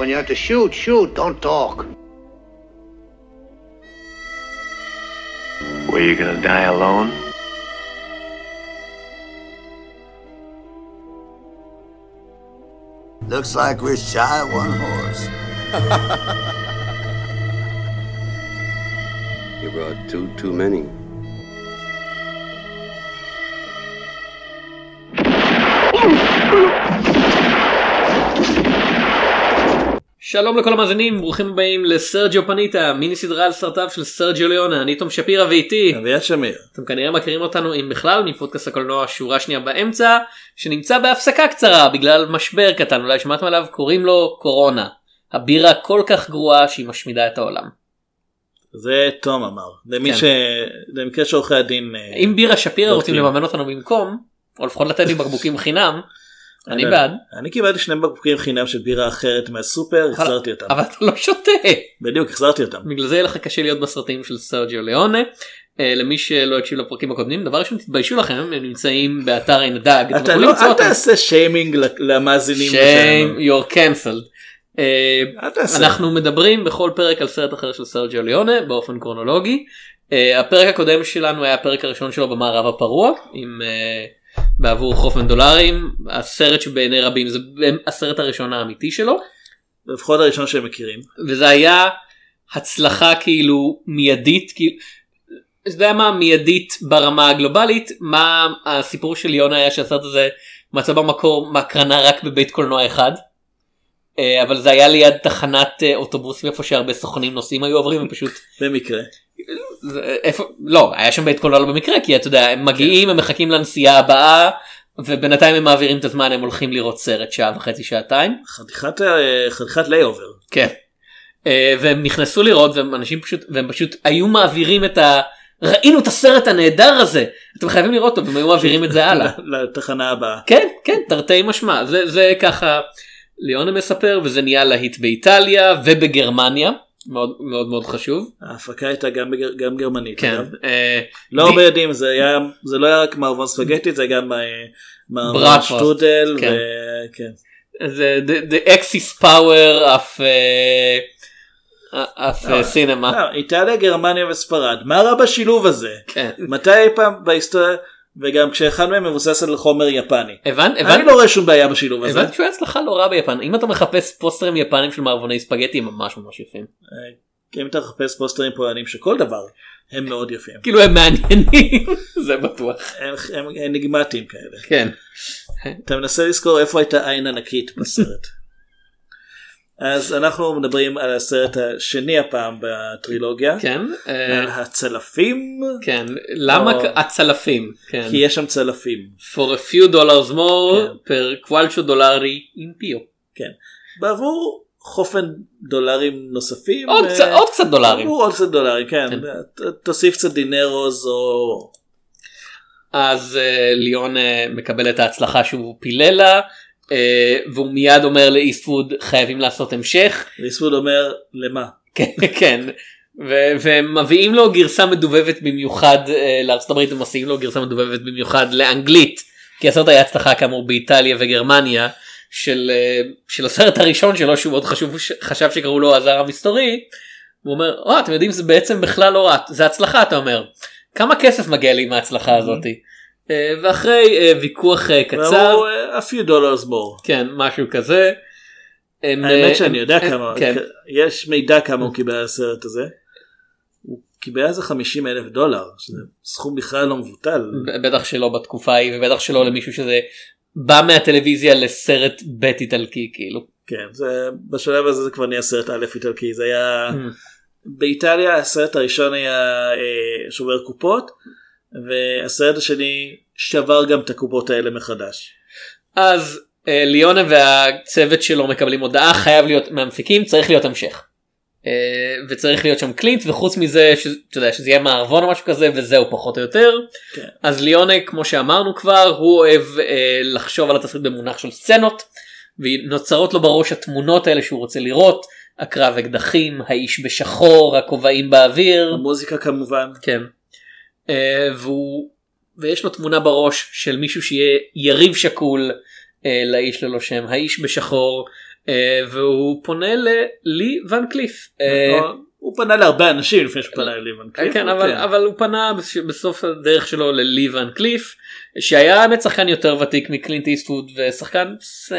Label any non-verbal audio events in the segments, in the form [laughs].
When you have to shoot, shoot, don't talk. Were you gonna die alone? Looks like we're shy of one horse. [laughs] You brought two too many. שלום לכל המאזינים ברוכים הבאים לסרג'יו פניטה מיני סדרה על סרטיו של סרג'יו ליונה אני תום שפירא ואיתי אביעד שמיר. אתם כנראה מכירים אותנו אם בכלל מפודקאסט הקולנוע שורה שנייה באמצע שנמצא בהפסקה קצרה בגלל משבר קטן אולי שמעתם עליו קוראים לו קורונה הבירה כל כך גרועה שהיא משמידה את העולם. זה תום אמר. למי כן. ש... למקרה שעורכי הדין... אה, אם בירה שפירא לא רוצים. לממן אותנו במקום או לפחות לתת לי בקבוקים חינם אני בעד אני קיבלתי שני בקבוקים חינם של בירה אחרת מהסופר, החזרתי אותם. אבל אתה לא שותה. בדיוק, החזרתי אותם. בגלל זה יהיה לך קשה להיות בסרטים של סרג'יו ליאונה. אה, למי שלא הקשיב לפרקים הקודמים דבר ראשון תתביישו לכם הם נמצאים באתר עין הדג. אתה לא, למצוא אל. תעשה שיימינג למאזינים שלנו. you're cancelled. אה, תעשה. אנחנו מדברים בכל פרק על סרט אחר של סרג'יו ליאונה באופן קרונולוגי. אה, הפרק הקודם שלנו היה הפרק הראשון שלו במערב הפרוע עם אה, בעבור חופן דולרים הסרט שבעיני רבים זה הסרט הראשון האמיתי שלו. לפחות הראשון שהם מכירים. וזה היה הצלחה כאילו מיידית כאילו. אתה יודע מה מיידית ברמה הגלובלית מה הסיפור של יונה היה שהסרט הזה מצא במקור מהקרנה רק בבית קולנוע אחד. אה, אבל זה היה ליד תחנת אה, אוטובוסים איפה שהרבה סוכנים נוסעים היו עוברים ופשוט במקרה. איפה לא היה שם בית קולנוע לא במקרה כי אתה יודע הם מגיעים הם מחכים לנסיעה הבאה ובינתיים הם מעבירים את הזמן הם הולכים לראות סרט שעה וחצי שעתיים. חתיכת אה, חתיכת layover. כן. והם נכנסו לראות והם אנשים פשוט והם פשוט היו מעבירים את ה... ראינו את הסרט הנהדר הזה אתם חייבים לראות אותו והם היו מעבירים את זה הלאה. [laughs] לתחנה הבאה. כן כן תרתי משמע זה זה ככה ליאונה מספר וזה נהיה להיט באיטליה ובגרמניה מאוד מאוד מאוד חשוב. ההפקה הייתה גם בגר- גם גרמנית. כן. אגב. אה, לא די- הרבה יודעים זה היה זה לא היה רק מערבון ספגטי זה גם אה, מערבון שטודל. כן. וכן. זה the, the axis power of uh, of לא, uh, cinema. לא, איטליה גרמניה וספרד מה רע בשילוב הזה כן. מתי אי פעם בהיסטוריה וגם כשאחד מהם מבוסס על חומר יפני. הבנת? אני הבנת? לא רואה שום בעיה בשילוב הזה. הבנתי שהוא היה הצלחה לא רעה ביפן אם אתה מחפש פוסטרים יפנים של מערבוני ספגטי הם ממש ממש יפים כי אם אתה מחפש פוסטרים פולנים שכל דבר הם מאוד יפים. כאילו הם מעניינים [laughs] זה בטוח הם, הם אניגמטיים כאלה. כן אתה מנסה לזכור איפה הייתה עין ענקית בסרט. אז אנחנו מדברים על הסרט השני הפעם בטרילוגיה. כן אה, על הצלפים. כן למה או- הצלפים כן כי יש שם צלפים. for a few dollars more כן. per qualcho dollari in pio כן. בעבור חופן דולרים נוספים. עוד אה, קצת עוד קצת דולרים בעבור עוד קצת דולרים כן. כן. ת- תוסיף קצת דינרוז או אז אה, ליאון אה, מקבל את ההצלחה שהוא פילל לה אה, והוא מיד אומר לאיסטווד חייבים לעשות המשך ליסווד אומר למה. כן, [laughs] כן. ו- והם מביאים לו גרסה מדובבת במיוחד אה, לארצות הברית הם מוציאים לו גרסה מדובבת במיוחד לאנגלית כי הסרט היה הצלחה כאמור באיטליה וגרמניה של אה, של הסרט הראשון שלו שהוא מאוד חשוב חשב שקראו לו הזר המסתורי. הוא אומר "אה, אתם יודעים זה בעצם בכלל לא רע זה הצלחה אתה אומר כמה כסף מגיע לי מההצלחה הזאתי. אה, ואחרי אה, ויכוח אה, קצר "אה, a few dollars more. כן משהו כזה. אה, האמת שאני יודע כמה, כן. יש מידע כמה הוא קיבל על הסרט הזה. הוא קיבל איזה 50 אלף דולר, שזה סכום בכלל לא מבוטל. בטח שלא בתקופה ההיא ובטח שלא למישהו שזה בא מהטלוויזיה לסרט בית איטלקי כאילו. כן, זה, בשלב הזה זה כבר נהיה סרט א' איטלקי, זה היה, Mm. באיטליה הסרט הראשון היה אה, שובר קופות, והסרט השני שבר גם את הקופות האלה מחדש. אז אה, ליונה והצוות שלו מקבלים הודעה חייב להיות מהמפיקים צריך להיות המשך. אה, וצריך להיות שם קלינט וחוץ מזה ש- יודע, שזה יהיה מערבון או משהו כזה וזהו פחות או יותר. כן. אז ליונה כמו שאמרנו כבר הוא אוהב אה, לחשוב על התסריט במונח של סצנות ונוצרות לו בראש התמונות האלה שהוא רוצה לראות הקרב אקדחים האיש בשחור הכובעים באוויר. המוזיקה כמובן, כן. אה, והוא ויש לו תמונה בראש של מישהו שיהיה יריב שקול אה, לאיש ללא שם האיש בשחור אה, והוא פונה ללי ון קליף. אה, הוא פנה להרבה אנשים לפני שהוא פנה לליבן קליף. כן אבל אבל הוא פנה בסוף הדרך שלו ללי ון קליף שהיה האמת שחקן יותר ותיק מקלינט איסטווד ושחקן ס-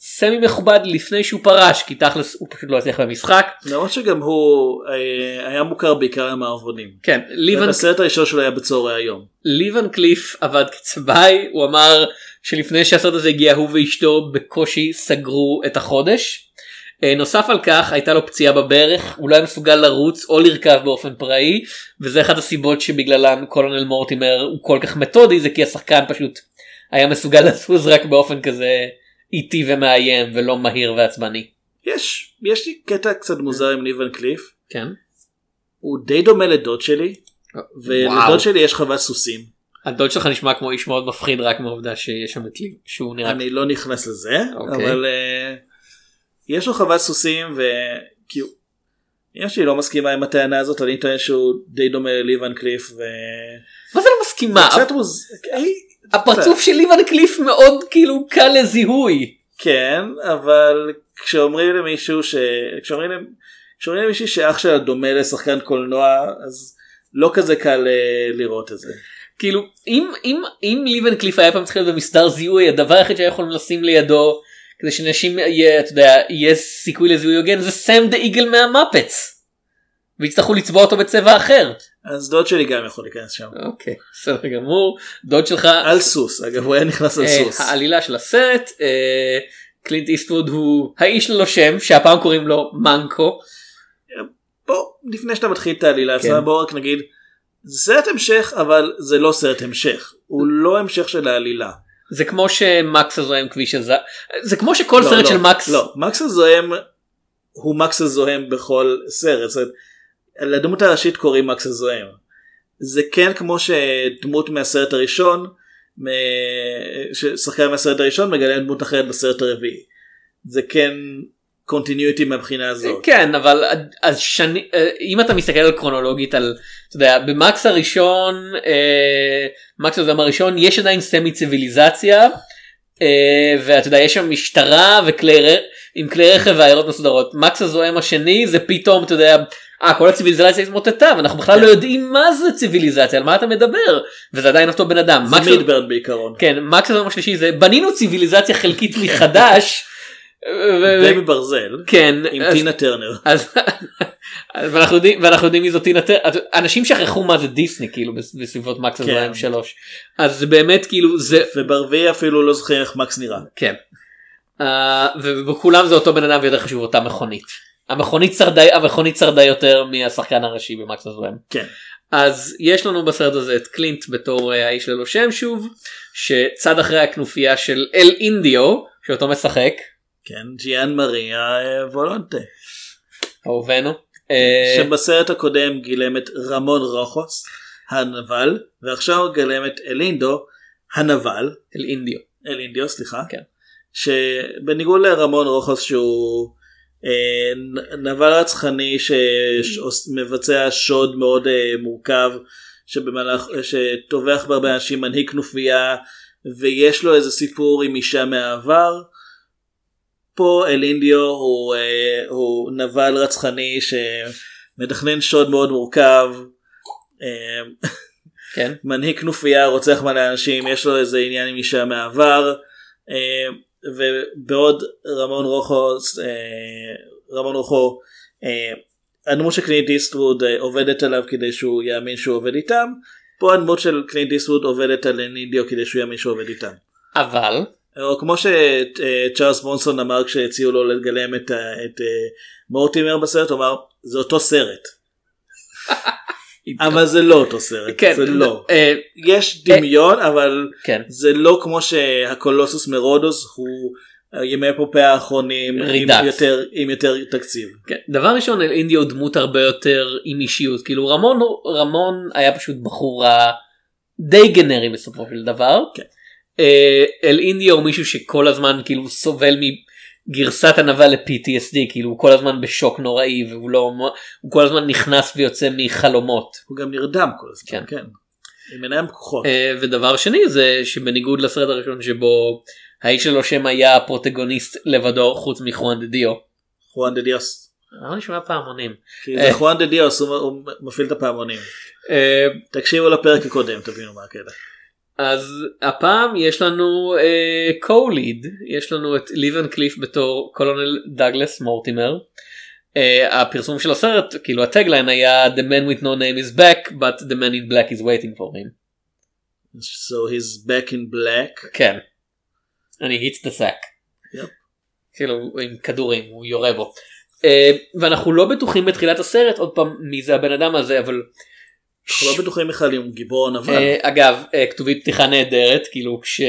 סמי מכובד לפני שהוא פרש כי תכלס הוא פשוט לא הצליח במשחק. למרות שגם הוא אה, היה מוכר בעיקר עם הערבונים. כן לי ון הסרט הראשון שלו היה בצהרי היום. לי ון קליף עבד כצבעי הוא אמר שלפני שהסרט הזה הגיע הוא ואשתו בקושי סגרו את החודש. אה, נוסף על כך הייתה לו פציעה בברך הוא לא היה מסוגל לרוץ או לרכב באופן פראי וזה אחת הסיבות שבגללן קולונל מורטימר הוא כל כך מתודי זה כי השחקן פשוט היה מסוגל [laughs] לזוז רק באופן כזה איטי ומאיים ולא מהיר ועצבני. יש יש לי קטע קצת מוזר עם ליבן קליף. כן. הוא די דומה לדוד שלי. ולדוד שלי יש חוות סוסים. הדוד שלך נשמע כמו איש מאוד מפחיד רק מהעובדה שיש שם את לי שהוא נראה אני לא נכנס לזה אוקיי. אבל אה, יש לו חוות סוסים וכאילו. אמא שלי לא מסכימה עם הטענה הזאת אני טוען שהוא די דומה לליבן קליף. ו... מה זה לא מסכימה מוז... היי, הפרצוף של ליבן קליף מאוד כאילו קל לזיהוי. כן אבל כשאומרים למישהו ש... כשאומרים, כשאומרים למישהי שאח שלה דומה לשחקן קולנוע אז לא כזה קל אה, לראות את זה. כאילו אם אם אם ליבן קליף היה פעם צריך להיות במסדר זיהוי הדבר היחיד שהיה יכולים לשים לידו כדי שאנשים יהיה אתה יודע יהיה סיכוי לזיהוי הוגן זה סם דה איגל מהמפץ. ויצטרכו לצבוע אותו בצבע אחר. אז דוד שלי גם יכול להיכנס שם. אוקיי בסדר גמור דוד שלך על סוס אגב הוא היה נכנס על אה, סוס. העלילה של הסרט אה, קלינט איסטווד הוא האיש ללא שם שהפעם קוראים לו מנקו. בוא לפני שאתה מתחיל את העלילה כן. בוא רק נגיד. זה סרט המשך אבל זה לא סרט המשך הוא לא המשך של העלילה. זה כמו שמקס הזוהם כביש הז... זה כמו שכל לא, סרט לא, של מקס לא מקס הזוהם הוא מקס הזוהם בכל סרט. זאת אומרת, לדמות הראשית קוראים מקס הזוהם. זה כן כמו שדמות מהסרט הראשון ששחקן מהסרט הראשון מגלה דמות אחרת בסרט הרביעי. זה כן קונטיניוטי מהבחינה הזאת. כן אבל אז שני אה, אם אתה מסתכל על קרונולוגית על אתה יודע במקס הראשון אה, מקס הזוהם הראשון יש עדיין סמי ציוויליזציה אה, ואתה יודע יש שם משטרה וכלי. עם כלי רכב ועיירות מסודרות מקס הזוהם השני זה פתאום אתה יודע. אה, כל הציוויליזציה התמוטטה ואנחנו בכלל כן. לא יודעים מה זה ציוויליזציה על מה אתה מדבר וזה עדיין אותו בן אדם. זה מידברד בעיקרון. כן מקס הזוהם השלישי זה בנינו ציוויליזציה חלקית מחדש. [laughs] די מברזל. כן עם אז- טינה טרנר. אז אז ואנחנו יודעים ואנחנו יודעים מי זאת טינה טרנר אנשים שכחו מה זה דיסני כאילו בס- בסביבות מקס כן. 2003 אז זה באמת כאילו זה וברביעי אפילו לא זוכרים איך מקס נראה. כן. אה, ובכולם זה אותו בן אדם ויותר חשוב אותה מכונית. המכונית שרדה המכונית שרדה יותר מהשחקן הראשי במקס הזוהם. כן. אז יש לנו בסרט הזה את קלינט בתור אה, האיש ללא שם שוב שצד אחרי הכנופיה של אל אינדיו שאותו משחק כן ג'יאן מריה אה, וולונטה. אהובנו. אה, שבסרט הקודם גילם את רמון רוחוס הנבל ועכשיו גילם את אלינדו הנבל אל אינדיו. אלינדיו סליחה כן. שבניגוד לרמון רוחוס שהוא אה, נבל רצחני שמבצע שוד מאוד אה, מורכב שבמהלך שטובח בהרבה אנשים מנהיג כנופיה ויש לו איזה סיפור עם אישה מהעבר. פה אלינדיו הוא, אה, הוא נבל רצחני שמתכנן שוד מאוד מורכב. אה, כן. [laughs] מנהיג כנופיה רוצח מלא אנשים יש לו איזה עניין עם אישה מהעבר אה, ובעוד רמון רוחו אה, רמון רוחו אה, הדמות של קלינט איסטווד אה, עובדת עליו כדי שהוא יאמין שהוא עובד איתם פה הדמות של קלינט איסטווד עובדת על אינדיו כדי שהוא יאמין שהוא עובד איתם. אבל או כמו שצ'ארלס מונסון אמר כשהציעו לו לגלם את, את אה, מורטימר בסרט הוא אמר זה אותו סרט אבל זה לא אותו סרט כן. זה לא. אה, יש דמיון אבל כן. זה לא כמו שהקולוסוס מרודוס הוא ימי אפופיה האחרונים עם. יותר עם יותר תקציב. כן. דבר ראשון אל אינדיו הוא דמות הרבה יותר עם אישיות כאילו רמון רמון היה פשוט בחור די גנרי בסופו של דבר. כן. אה, אל אינדיו הוא מישהו שכל הזמן כאילו סובל מגרסת הנבל ל-PTSD כאילו הוא כל הזמן בשוק נוראי והוא לא הוא כל הזמן נכנס ויוצא מחלומות. הוא גם נרדם כל הזמן. כן. כן. עם עיניים פקוחות. אה, ודבר שני זה שבניגוד לסרט הראשון שבו האיש ללא שם היה הפרוטגוניסט לבדו חוץ מחואן דה דיו. חואן דה דיוס. אני נשמע פעמונים. כי זה חואן דה דיוס הוא מפעיל את הפעמונים. תקשיבו לפרק הקודם תבינו מה הקטע. אז הפעם יש לנו co-lead יש לנו את לי ואן קליף בתור קולונל דאגלס מורטימר. Uh, הפרסום של הסרט כאילו הטגליין היה the man with no name is back but the man in black is waiting for him. So he's back in black. כן. אני hits the sack. Yep. כאילו עם כדורים הוא יורה בו. Uh, ואנחנו לא בטוחים בתחילת הסרט עוד פעם מי זה הבן אדם הזה אבל. אנחנו לא בטוחים בכלל אם הוא גיבור נבל. Uh, אגב uh, כתובית פתיחה נהדרת כאילו כש...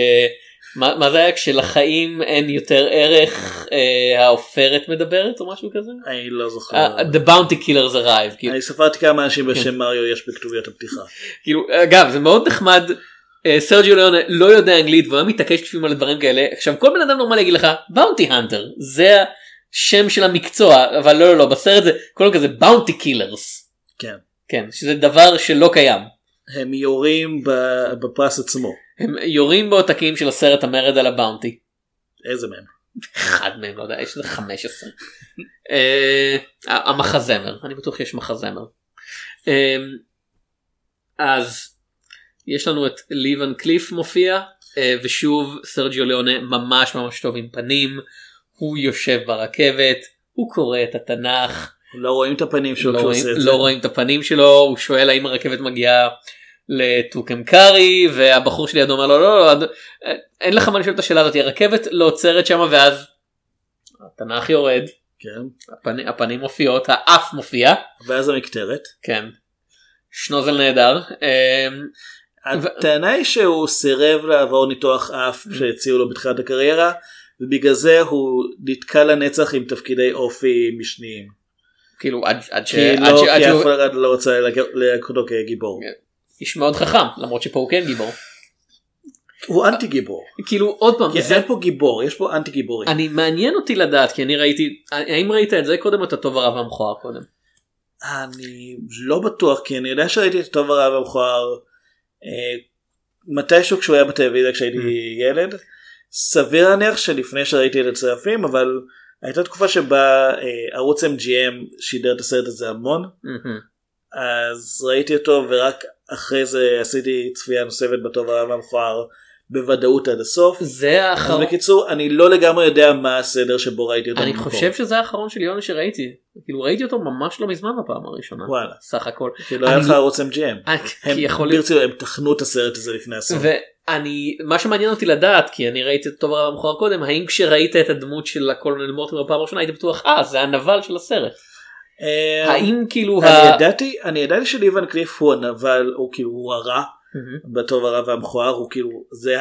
מה, מה זה היה כשלחיים אין יותר ערך אה, העופרת מדברת או משהו כזה? אני לא זוכר. Uh, the bounty killers arrive. כאילו, אני ספרתי כמה אנשים בשם מריו יש בכתוביות הפתיחה. כאילו אגב זה מאוד נחמד. אה, סרג'יו ליאונה לא יודע אנגלית והוא היה מתעקש לפעמים על דברים כאלה עכשיו כל בן אדם נורמלי יגיד לך bounty hunter זה השם של המקצוע אבל לא לא לא בסרט זה קודם כזה bounty killers כן. כן שזה דבר שלא קיים. הם יורים בפרס עצמו. הם יורים בעותקים של הסרט המרד על הבאונטי. איזה מהם? אחד מהם לא יודע יש איזה 15 אה, המחזמר אני בטוח שיש מחזמר. אה, אז יש לנו את ליבן קליף מופיע אה, ושוב סרג'יו ליאונה ממש ממש טוב עם פנים. הוא יושב ברכבת הוא קורא את התנ"ך לא רואים את הפנים שלו לא רואים, את זה. לא רואים את הפנים שלו הוא שואל האם הרכבת מגיעה לטוקם קארי והבחור שלידו אומר לו לא, לא, לא אין לך מה לשאול את השאלה הזאת הרכבת לא עוצרת שם ואז התנ"ך יורד כן. הפנים, הפנים מופיעות האף מופיע ואז המקטרת. כן שנוזל נהדר אמ, הטענה היא שהוא סירב לעבור ניתוח אף שהציעו לו בתחילת הקריירה ובגלל זה הוא נתקע לנצח עם תפקידי אופי משניים. כאילו עד, עד, ש... כי לא- ש... כי אף אחד לא רוצה להכותו כגיבור. כן. איש מאוד חכם למרות שפה הוא כן גיבור הוא אנטי גיבור. כאילו עוד פעם זה אין פה גיבור יש פה אנטי גיבורים. אני מעניין אותי לדעת כי אני ראיתי האם ראית את זה קודם או את הטוב הרע והמכוער קודם. אני לא בטוח כי אני יודע שראיתי את הטוב הרע והמכוער אה, מתישהו כשהוא היה בטלוויזיה כשהייתי ילד. סביר להניח שלפני שראיתי את הצרפים אבל הייתה תקופה שבה אה, ערוץ MGM שידר את הסרט הזה המון מהמם. אז ראיתי אותו ורק אחרי זה עשיתי צפייה נוספת בטוב הרע והמכוער בוודאות עד הסוף. זה אז האחרון בקיצור אני לא לגמרי יודע מה הסדר שבו ראיתי אותו. אני במקור. חושב שזה האחרון של יוני שראיתי כאילו ראיתי אותו ממש לא מזמן בפעם הראשונה וואלה. סך הכל כי לא היה לך ערוץ MGM. אה, הם יכול להיות ברצינות, הם תחנו את הסרט הזה לפני הסרט. ואני מה שמעניין אותי לדעת כי אני ראיתי את טוב הרע והמכוער קודם האם כשראית את הדמות של הקולונל מורטימר בפעם הראשונה הייתי בטוח אה זה הנבל של הסרט אה, האם כאילו אני ידעתי אני ידעתי שליבן קליף הוא הנבל הוא כאילו הוא הרע מהמם. בטוב הרע והמכוער הוא כאילו זה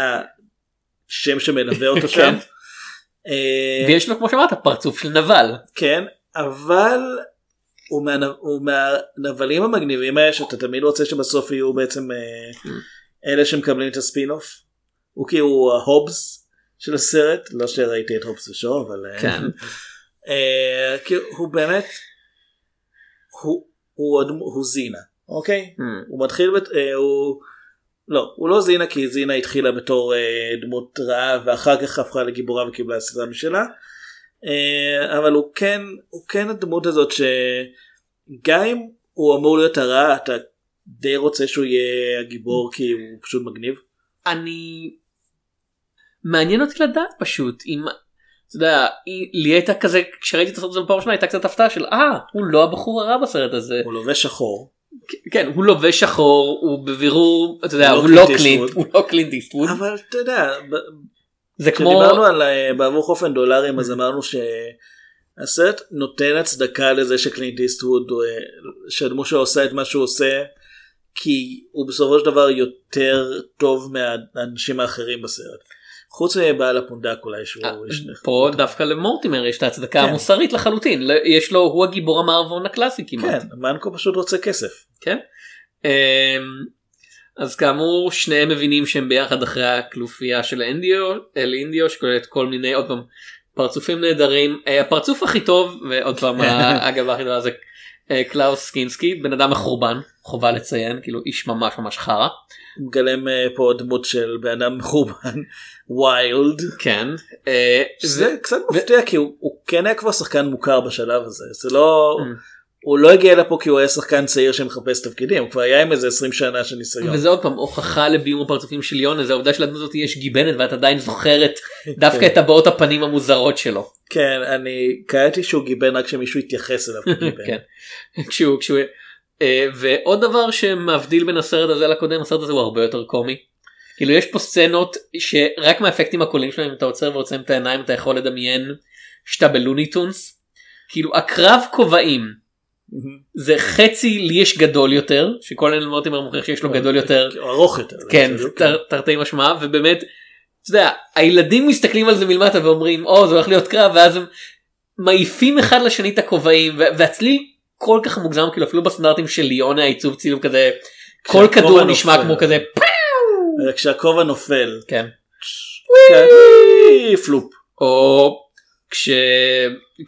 השם שמלווה אותו [laughs] כן. שם. אה, ויש לו כמו שאמרת פרצוף של נבל כן אבל הוא מהנ- הוא מהנבלים המגניבים האלה שאתה תמיד רוצה שבסוף יהיו בעצם אה, אלה שמקבלים את הספין אוף. הוא כאילו ההובס של הסרט לא שראיתי את הובס ושואו אבל אה, כן [laughs] הוא באמת הוא הוא הוא זינה אוקיי Hmm. הוא מתחיל בת, הוא לא הוא לא זינה כי זינה התחילה בתור אה, דמות רעה ואחר כך הפכה לגיבורה וקיבלה סדרה משלה. אה, אבל הוא כן הוא כן הדמות הזאת שגם אם הוא אמור להיות הרע אתה די רוצה שהוא יהיה הגיבור כי הוא פשוט מגניב. אני מעניין אותי לדעת פשוט אם אתה יודע לי הייתה כזה כשראיתי את הסרט הזה בפעם ראשונה הייתה קצת הפתעה של אה הוא לא הבחור הרע בסרט הזה. הוא לובש שחור כן הוא לובש שחור הוא בבירור אתה יודע הוא לא לא קלינט. הוא לא קלינט איסטווד אבל אתה יודע זה כמו כשדיברנו על אה, בעבור חופן דולרים אז אמרנו שהסרט נותן הצדקה לזה שקלינט איסטווד אה, שהדמות שלו עושה את מה שהוא עושה כי הוא בסופו של דבר יותר טוב מהאנשים האחרים בסרט. חוץ מבעל הפונדק אולי שהוא אה, פה דווקא למורטימר יש את ההצדקה כן. המוסרית לחלוטין יש לו הוא הגיבור המערבון הקלאסי כמעט. כן מנקו פשוט רוצה כסף. כן. אמ, אז כאמור שניהם מבינים שהם ביחד אחרי הכנופייה של אינדיו, El Indio שכוללת כל מיני עוד פעם פרצופים נהדרים אה, הפרצוף הכי טוב ועוד פעם הגב [laughs] הכי טובה זה קלאוס קינסקי בן אדם מחורבן חובה לציין כאילו איש ממש ממש חרא. מגלם אה, פה דמות של בן אדם [laughs] מחורבן ויילד. כן. אה, זה ו- קצת מפתיע כי הוא, הוא כן היה כבר שחקן מוכר בשלב הזה זה לא Mm. הוא לא הגיע לפה כי הוא היה שחקן צעיר שמחפש תפקידים הוא כבר היה עם איזה 20 שנה של ניסיון. וזה עוד פעם הוכחה לביום הפרצופים של יונה זה העובדה שלדמות הזאת יש גיבנת ואת עדיין זוכרת דווקא את הבעות הפנים המוזרות שלו. כן אני קראתי שהוא גיבן רק שמישהו התייחס אליו כגיבן. [laughs] כן. כשהוא כשהוא אה, ועוד דבר שמבדיל בין הסרט הזה לקודם הסרט הזה הוא הרבה יותר קומי. כאילו יש פה סצנות שרק מהאפקטים הקוליים שלהם אם אתה עוצר ועוצם את העיניים אתה יכול לדמיין שאתה בלוניטונס. כאילו הקרב כובעים זה חצי לי יש גדול יותר שכל אלה מורטימר מוכיח שיש לו גדול יותר ארוך יותר. כן תר- תרתי משמע ובאמת אתה יודע, הילדים מסתכלים על זה מלמטה ואומרים או זה הולך להיות קרב ואז הם מעיפים אחד לשני את הכובעים והצליל כל כך מוגזם כאילו אפילו בסטנדרטים של ליונה העיצוב צילום כזה כל כדור נשמע. כמו כזה כשהכובע נופל. כן כן, פלופ. או כש...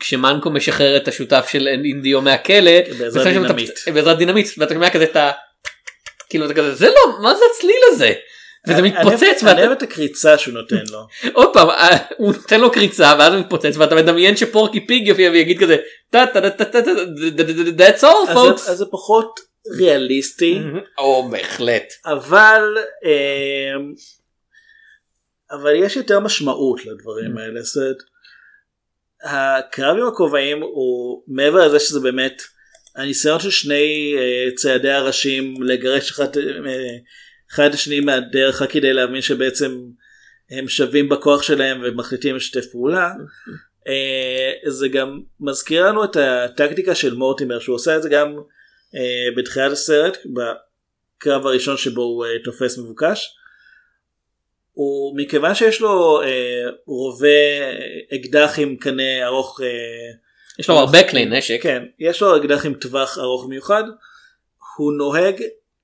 כשמנקו משחרר את השותף של אינדיו מהכלא בעזרת ושם שם את דינמיט. הפצ- בעזרת דינמיט ואתה שומע כזה את ה... כאילו אתה כזה זה לא מה זה הצליל הזה. וזה מתפוצץ אני אוהב את הקריצה שהוא נותן לו. [laughs] עוד פעם אה, הוא נותן לו קריצה ואז הוא מתפוצץ ואתה מדמיין שפורקי פיג יופיע ויגיד כזה טה טה טה טה טה טה that's all folks. אז זה פחות ריאליסטי. או בהחלט. אבל אמ, אבל יש יותר משמעות לדברים האלה. זאת אומרת, הקרב עם הכובעים הוא מעבר לזה שזה באמת הניסיון של שני אה, ציידי הראשים לגרש אחד, אה, אחד את השני מהדרך רק כדי להבין שבעצם הם שווים בכוח שלהם ומחליטים לשתף פעולה. אה, זה גם מזכיר לנו את הטקטיקה של מורטימר שהוא עושה את זה גם אה, בתחילת הסרט בקרב הראשון שבו הוא אה, תופס מבוקש. הוא מכיוון שיש לו אה, רובה אה, אקדח עם קנה ארוך אה, יש לו הרבה כלי נשק. כן יש לו אקדח עם טווח ארוך מיוחד. הוא נוהג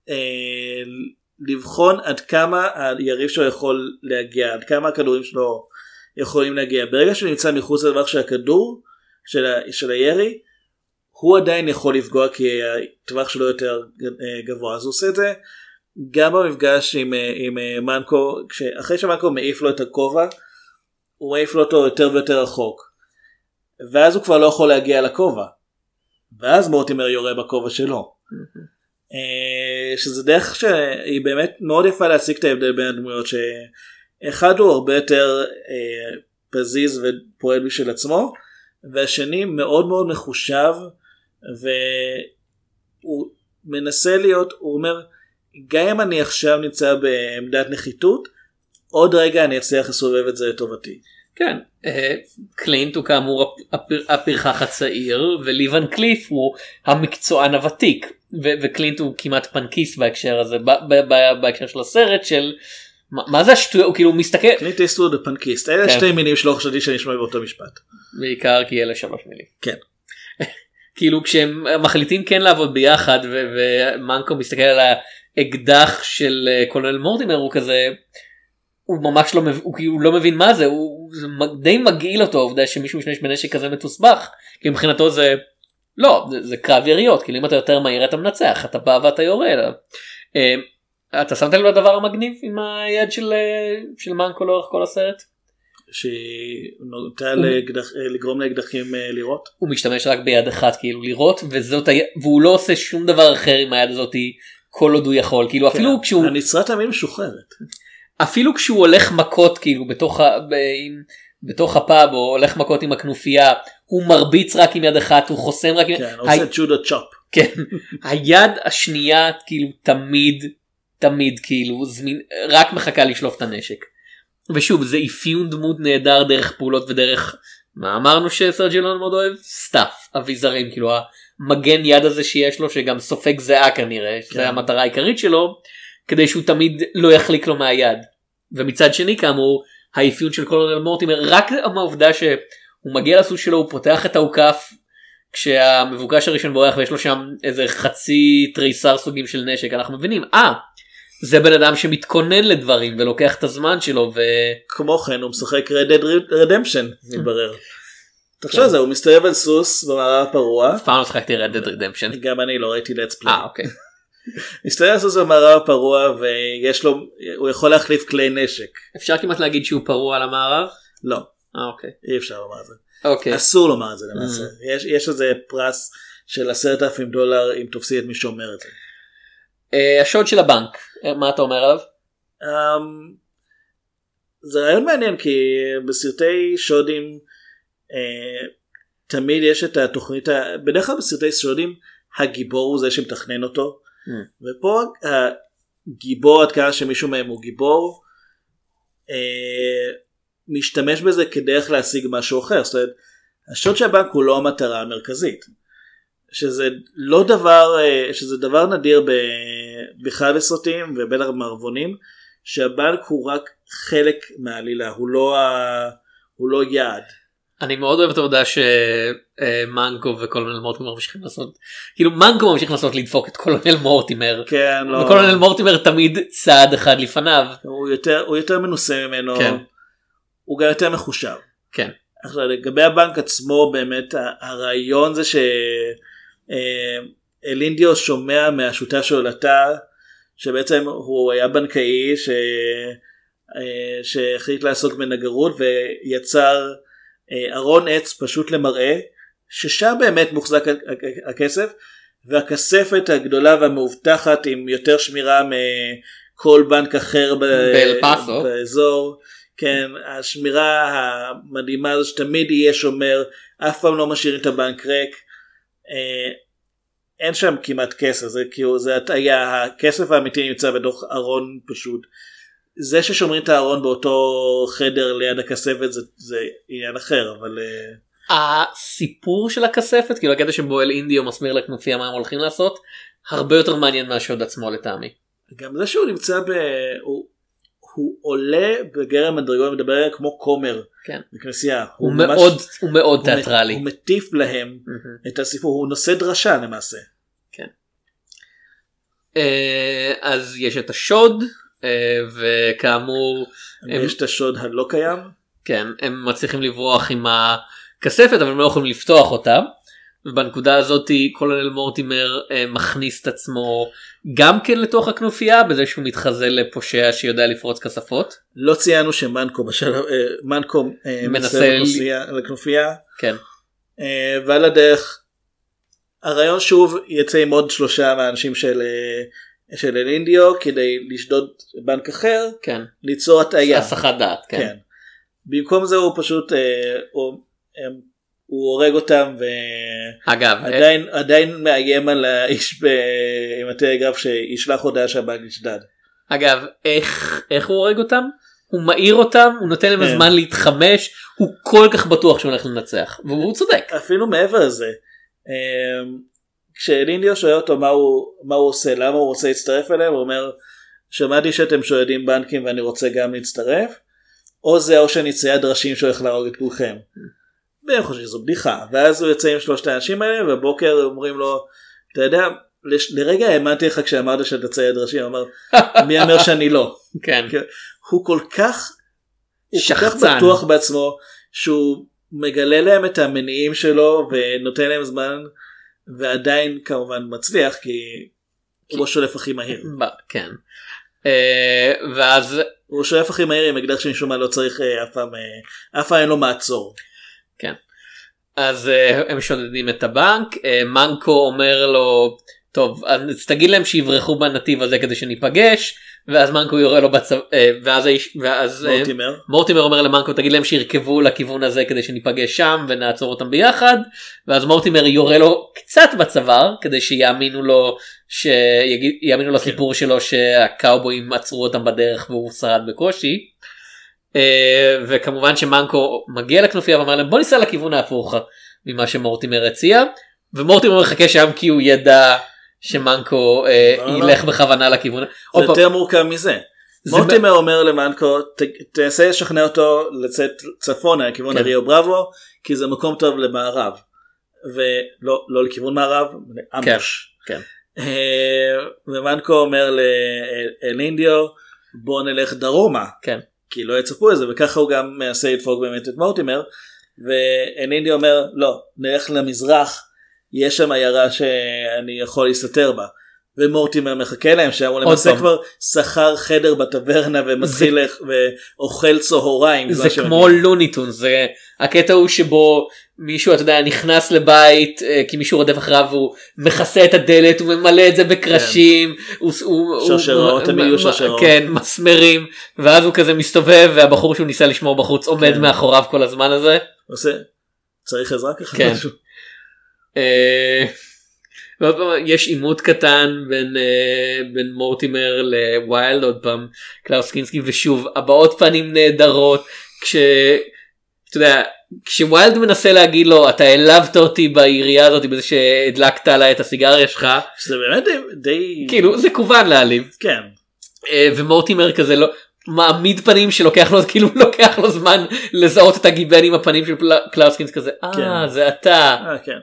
אה, לבחון עד כמה היריב שלו יכול להגיע עד כמה הכדורים שלו יכולים להגיע. ברגע שהוא נמצא מחוץ לטווח של הכדור של, ה, של הירי הוא עדיין יכול לפגוע כי הטווח שלו יותר אה, גבוה. אז הוא עושה את זה גם במפגש עם, אה, עם אה, מנקו אחרי שמנקו מעיף לו את הכובע הוא מעיף לו אותו יותר ויותר רחוק. ואז הוא כבר לא יכול להגיע לכובע. ואז מורטימר יורה בכובע שלו. אה, שזה דרך שהיא באמת מאוד יפה להשיג את ההבדל בין הדמויות שאחד הוא הרבה יותר אה, פזיז ופועל בשביל עצמו והשני מאוד מאוד מחושב והוא מנסה להיות הוא אומר גם אם אני עכשיו נמצא בעמדת נחיתות עוד רגע אני אצליח לסובב את זה לטובתי. כן. אה, קלינט הוא כאמור הפר- הפרחח הצעיר וליבן קליף הוא המקצוען הוותיק וקלינט הוא כמעט פנקיסט בהקשר הזה בהקשר של הסרט של מה, זה השטויות הוא כאילו מסתכל קלינט איסטווד הפנקיסט אלה כן. שתי מינים שלא חשבתי שאני אשמע באותו משפט. בעיקר כי אלה שלוש מילים. כן. [laughs] כאילו כשהם מחליטים כן לעבוד ביחד ומנקו מסתכל על האקדח של אה, קולונל מורטימר הוא כזה הוא ממש לא מבין הוא כאילו לא מבין מה זה הוא זה די מגעיל אותו העובדה שמישהו משתמש בנשק כזה מתוסבך כי מבחינתו זה לא זה, זה קרב יריות כאילו אם אתה יותר מהיר אתה מנצח אתה בא ואתה יורה. אלא. אה, אתה שמת לב לדבר המגניב עם היד של אה, של מנקו לאורך כל הסרט? שהיא נוטה לאקדח- לגרום לאקדחים לירות. הוא משתמש רק ביד אחת כאילו לירות וזאת. והוא לא עושה שום דבר אחר עם היד הזאתי כל עוד הוא יכול כאילו אפילו כן. כשהוא הנצרת תמיד משוחררת. אפילו כשהוא הולך מכות כאילו בתוך ה... ב... בתוך הפאב או הולך מכות עם הכנופיה הוא מרביץ רק עם יד אחת הוא חוסם רק עם... כן, ה... עושה ג'ודו צ'ופ. כן. היד השנייה כאילו תמיד תמיד כאילו זמין רק מחכה לשלוף את הנשק. ושוב זה אפיון דמות נהדר דרך פעולות ודרך מה אמרנו שסרג'ילון מאוד אוהב סטאפ אביזרים כאילו המגן יד הזה שיש לו שגם סופג זיעה כנראה כן. שזה המטרה העיקרית שלו כדי שהוא תמיד לא יחליק לו מהיד. ומצד שני כאמור האפיון של קולונל מורטימר רק מהעובדה שהוא מגיע לסוס שלו הוא פותח את האוכף כשהמבוקש הראשון בורח ויש לו שם איזה חצי תריסר סוגים של נשק אנחנו מבינים אה זה בן אדם שמתכונן לדברים ולוקח את הזמן שלו ו... כמו כן הוא משחק Red Dead Redemption מתברר. תחשוב על זה הוא מסתובב על סוס במערב הפרוע אף פעם לא שחקתי רד דד רדמפשן. גם אני לא ראיתי let's play. אה אוקיי. [laughs] מסתובב על סוס במערב הפרוע ויש לו הוא יכול להחליף כלי נשק. אפשר כמעט להגיד שהוא פרוע על המערב? לא אה אוקיי. אי אפשר לומר את זה. אוקיי. אסור לומר את זה למעשה. יש יש איזה פרס של עשרת אלפים דולר אם תופסי את מי שאומר את זה. אה, השוד של הבנק אה, מה אתה אומר עליו? אמ, זה רעיון מעניין כי בסרטי שודים תמיד יש את התוכנית, בדרך כלל בסרטי שודים הגיבור הוא זה שמתכנן אותו. ופה הגיבור עד כמה שמישהו מהם הוא גיבור אה, משתמש בזה כדרך להשיג משהו אחר. זאת אומרת השוד של הבנק הוא לא המטרה המרכזית. שזה לא דבר אה, שזה דבר נדיר בכלל בסרטים ובטח במערבונים שהבנק הוא רק חלק מהעלילה הוא לא, ה... הוא לא יעד. אני מאוד אוהב את העובדה שמנקו וקולונל מורטימר ממשיכים לעשות כאילו מנקו ממשיך לנסות לדפוק את קולונל מורטימר כן, לא. וקולונל מורטימר תמיד צעד אחד לפניו. הוא יותר, הוא יותר מנוסה ממנו, כן. הוא גם יותר מחושב. כן. עכשיו לגבי הבנק עצמו באמת הרעיון זה שאלינדיו שומע מהשותף שלו לתא שבעצם הוא היה בנקאי ש... אה, שהחליט לעסוק בנגרות ויצר אה, ארון עץ פשוט למראה ששם באמת מוחזק הכסף והכספת הגדולה והמאובטחת עם יותר שמירה מכל בנק אחר ב- באל פאסו. באזור. כן, השמירה המדהימה הזו שתמיד יהיה שומר, אף פעם לא משאירים את הבנק ריק. אה, אין שם כמעט כסף, זה כאילו, זה הטעיה, הכסף האמיתי נמצא בתוך ארון פשוט. זה ששומרים את הארון באותו חדר ליד הכספת זה, זה עניין אחר, אבל אה, הסיפור של הכספת כאילו הקטע שבו אל אינדיו מסביר לכנופיה מה הם הולכים לעשות הרבה יותר מעניין מהשוד עצמו לטעמי. גם זה שהוא נמצא ב... הוא, הוא עולה בגרם מדרגות מדבר כמו כומר כן. בכנסייה. הוא ממש- מאוד הוא מאוד הוא תיאטרלי. הוא מטיף להם מהמם. את הסיפור, הוא נושא דרשה למעשה. אה, אז יש את השוד וכאמור הם- יש את השוד הלא קיים. כן הם מצליחים לברוח עם הכספת אבל הם לא יכולים לפתוח אותה. ובנקודה הזאת קולונל מורטימר אה, מכניס את עצמו גם כן לתוך הכנופיה בזה שהוא מתחזה לפושע שיודע לפרוץ כספות. לא ציינו שמנקו בשלב, אה, מנקו אה, מנסה ל- לכנופיה- כן. אה, ועל הדרך הרעיון שוב יצא עם עוד שלושה מהאנשים של אה, של אלינדיו כדי לשדוד בנק אחר כן. ליצור הטעיה. הסחת דעת. כן. כן. במקום זה הוא פשוט אה, הוא, הם, הוא הורג אותם אגב ועדיין עדיין מאיים על האיש ב- עם הטלגרף שישלח הודעה שהבנק נשדד. אגב איך איך הוא הורג אותם? הוא מעיר אותם הוא נותן להם כן. זמן להתחמש הוא כל כך בטוח שהוא הולך לנצח והוא צודק. אפילו מעבר לזה. כשלינדיו שואל אותו מה הוא, מה הוא עושה למה הוא רוצה להצטרף אליהם הוא אומר שמעתי שאתם שודדים בנקים ואני רוצה גם להצטרף או זה או שאני צייד ראשים שהולך להרוג את כולכם. והם חושבים שזו בדיחה ואז הוא יוצא עם שלושת האנשים האלה ובבוקר אומרים לו אתה יודע לש- לרגע האמנתי לך כשאמרת שאתה צייד ראשים [laughs] אמר מי אומר שאני לא. כן. כן. הוא כל כך הוא כל כך שחצן. בטוח בעצמו שהוא מגלה להם את המניעים שלו ונותן להם זמן ועדיין כמובן מצליח כי הוא השולף הכי מהיר. כן. אה, ואז הוא השולף הכי מהיר עם אקדח שמשום מה לא צריך אה, אף פעם אה, אף פעם אין לו מעצור. אז אה, הם שודדים את הבנק אה, מנקו אומר לו טוב אז תגיד להם שיברחו בנתיב הזה כדי שניפגש ואז מנקו יורה לו בצבא ואז האיש ואז אה, מורטימר. מורטימר אומר למנקו תגיד להם שירכבו לכיוון הזה כדי שניפגש שם ונעצור אותם ביחד ואז מורטימר יורה לו קצת בצוואר כדי שיאמינו לו שיאמינו לסיפור שלו שהקאובויים עצרו אותם בדרך והוא שרד בקושי. אה, וכמובן שמנקו מגיע לכנופיה ואומר להם בוא ניסע לכיוון ההפוך ממה שמורטימר הציע ומורטימר מחכה שם כי הוא ידע שמנקו אה, לא, לא. ילך בכוונה לכיוון. זה פעם, יותר מורכב מזה. זה מורטימר אומר למנקו "ת- תנסה לשכנע אותו לצאת צפונה לכיוון כן. הריו בראבו כי זה מקום טוב למערב. ולא לא לכיוון מערב לאמבוש. כן. אה, ומנקו אומר לאלינדיו בוא נלך דרומה כן. כי לא יצפו לזה וככה הוא גם מנסה לדפוק באמת את מורטימר ואנינדי אומר לא נלך למזרח יש שם עיירה שאני יכול להסתתר בה. ומורטימר מחכה להם שם הוא למעשה. כבר שכר חדר בטברנה ומתחיל לח- ואוכל צהריים. זה כמו לוניטון זה הקטע הוא שבו מישהו אתה יודע נכנס לבית אה, כי מישהו רודף אחריו והוא מכסה את הדלת הוא ממלא את זה בקרשים הוא- הוא- הוא- הם יהיו שרשראות. כן מסמרים ואז הוא כזה מסתובב והבחור שהוא ניסה לשמור בחוץ עומד כן. מאחוריו כל הזמן הזה. עושה צריך עזרה ככה כן. משהו. אה, ועוד פעם, יש עימות קטן בין אה, בין מורטימר לווילד עוד פעם קלאוס קינסקי ושוב הבעות פנים נהדרות כש... אתה יודע, כשווילד מנסה להגיד לו אתה העלבת אותי בעירייה הזאת בזה שהדלקת עליי את הסיגריה שלך שזה באמת די, כאילו זה כוון להעליב כן אה, ומורטימר כזה לא מעמיד פנים שלוקח לו כאילו לוקח לו זמן לזהות את הגיבן עם הפנים של קלאוס קינסקי כזה אה כן. זה אתה אה, כן.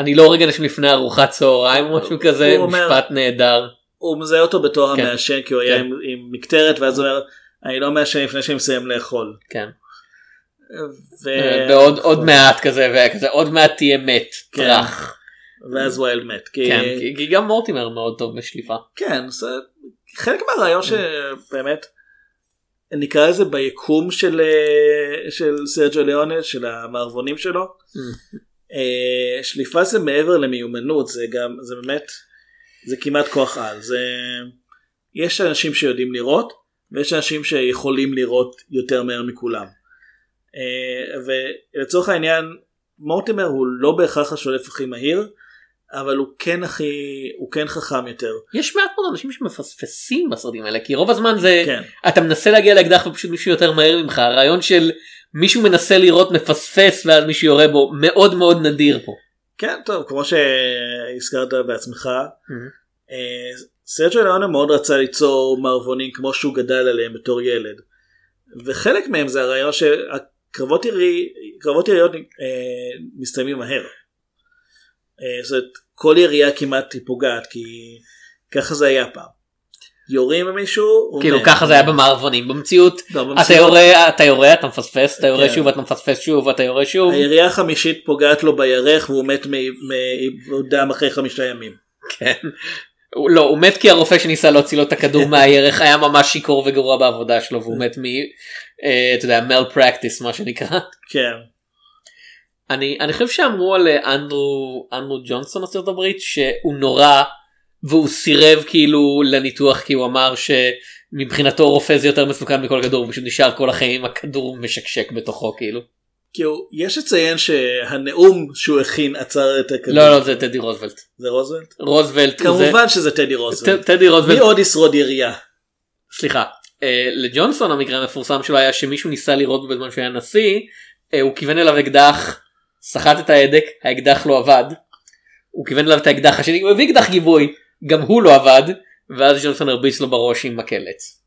אני לא רגע נשים לפני ארוחת צהריים או משהו כזה משפט נהדר הוא מזהה אותו בתור כן. המעשן כי הוא היה כן. עם, עם מקטרת ואז הוא אומר אני לא מעשן לפני שאני מסיים לאכול. כן ו... ועוד עוד מעט כזה וכזה עוד מעט תהיה מת כן. טראח ואז ווילד מת. כי... כן כי- כי גם מורטימר מאוד טוב בשליפה כן, זה חלק מהרעיון שבאמת נקרא לזה ביקום של, אה, של סרג'יו ליאונה, של המערבונים שלו. אה, שליפה זה מעבר למיומנות, זה גם, זה באמת, זה כמעט כוח על. זה, יש אנשים שיודעים לראות, ויש אנשים שיכולים לראות יותר מהר מכולם. אה, ולצורך העניין, מורטימר הוא לא בהכרח השולף הכי מהיר, אבל הוא כן הכי, הוא כן חכם יותר. יש מעט מאוד אנשים שמפספסים בסרטים האלה כי רוב הזמן זה כן. אתה מנסה להגיע לאקדח ופשוט מישהו יותר מהר ממך הרעיון של מישהו מנסה לראות מפספס ואז מישהו יורה בו מאוד מאוד נדיר פה. כן, טוב, כמו שהזכרת בעצמך, אה, סרג'ו ליאונה מאוד רצה ליצור מערבונים כמו שהוא גדל עליהם בתור ילד. וחלק מהם זה הרעיון שהקרבות ירי, קרבות יריות אה, מסתיימים מהר. אה, זאת אומרת, כל ירייה כמעט היא פוגעת, כי ככה זה היה פעם. יורים במישהו, כאילו מת. ככה זה היה במערבונים במציאות לא, אתה במציאות, יורה אתה יורה אתה מפספס אתה יורה כן. שוב אתה מפספס שוב אתה יורה שוב הירייה החמישית פוגעת לו בירך והוא מת מדם אחרי חמישה ימים. כן. לא הוא מת כי הרופא שניסה להוציא לו את הכדור [laughs] מהירך היה ממש שיכור וגרוע בעבודה שלו והוא מת מ... אה, אתה יודע מל פרקטיס מה שנקרא. כן. אני אני חושב שאמרו על אנדרו אנדרו ג'ונסון ארצות הברית שהוא נורא והוא סירב כאילו לניתוח כי הוא אמר שמבחינתו רופא זה יותר מסוכן מכל כדור הוא פשוט נשאר כל החיים הכדור משקשק בתוכו כאילו. כאילו יש לציין שהנאום שהוא הכין עצר את הכדור. לא לא זה טדי רוזוולט. זה רוזוולט? רוזוולט. כמובן שזה טדי זה- רוזוולט. טדי מי רוזוולט. עוד ישרוד ירייה? סליחה. אה, לג'ונסון המקרה המפורסם שלו היה שמישהו ניסה בו בזמן שהוא היה נשיא אה, הוא כיוון אליו אקדח סחט את ההדק האקדח לא עבד. הוא כיוון אליו את האקדח השני הוא הביא אקדח גיבוי גם הוא לא עבד ואז ג'ונסון הרביץ לו בראש עם מקלץ.